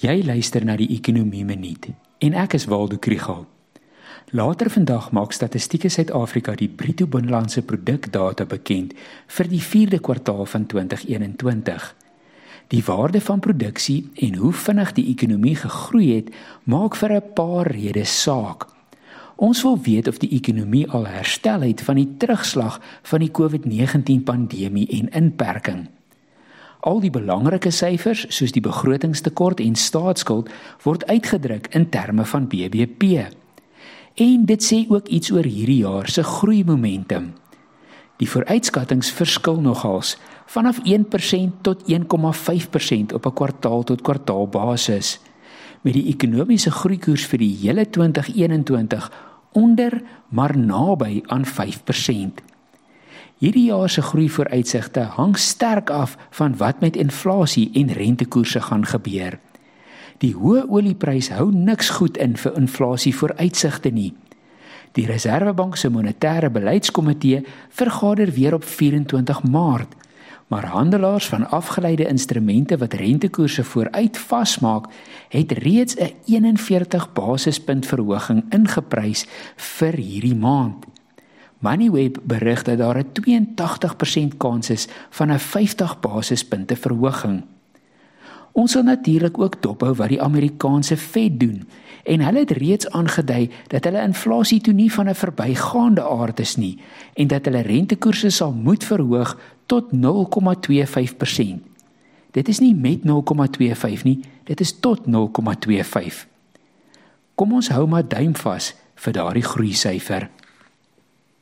Jy luister na die Ekonomie Minuut en ek is Waldo Krügel. Later vandag maak Statistiek Suid-Afrika die bruto binnelandse produk data bekend vir die 4de kwartaal van 2021. Die waarde van produksie en hoe vinnig die ekonomie gegroei het, maak vir 'n paar redes saak. Ons wil weet of die ekonomie al herstel het van die terugslag van die COVID-19 pandemie en inperking. Al die belangrike syfers soos die begrotingstekort en staatsskuld word uitgedruk in terme van BBP. En dit sê ook iets oor hierdie jaar se groei momentum. Die vooruitskattinge verskil nogals vanaf 1% tot 1,5% op 'n kwartaal tot kwartaal basis met die ekonomiese groeikoers vir die hele 2021 onder maar naby aan 5%. Hierdie jaar se groeivooruitsigte hang sterk af van wat met inflasie en rentekoerse gaan gebeur. Die hoë oliepryse hou niks goed in vir inflasie vooruitsigte nie. Die Reserwebank se monetêre beleidskomitee vergader weer op 24 Maart, maar handelaars van afgeleide instrumente wat rentekoerse vooruit vasmaak, het reeds 'n 41 basispunt verhoging ingeprys vir hierdie maand. Moneyweb berig dat daar 'n 82% kans is van 'n 50 basispunte verhoging. Ons sal natuurlik ook dophou wat die Amerikaanse Fed doen en hulle het reeds aangedui dat hulle inflasie toe nie van 'n verbygaande aard is nie en dat hulle rentekoerse sal moet verhoog tot 0,25%. Dit is nie met 0,25 nie, dit is tot 0,25. Kom ons hou maar duim vas vir daardie groei syfer.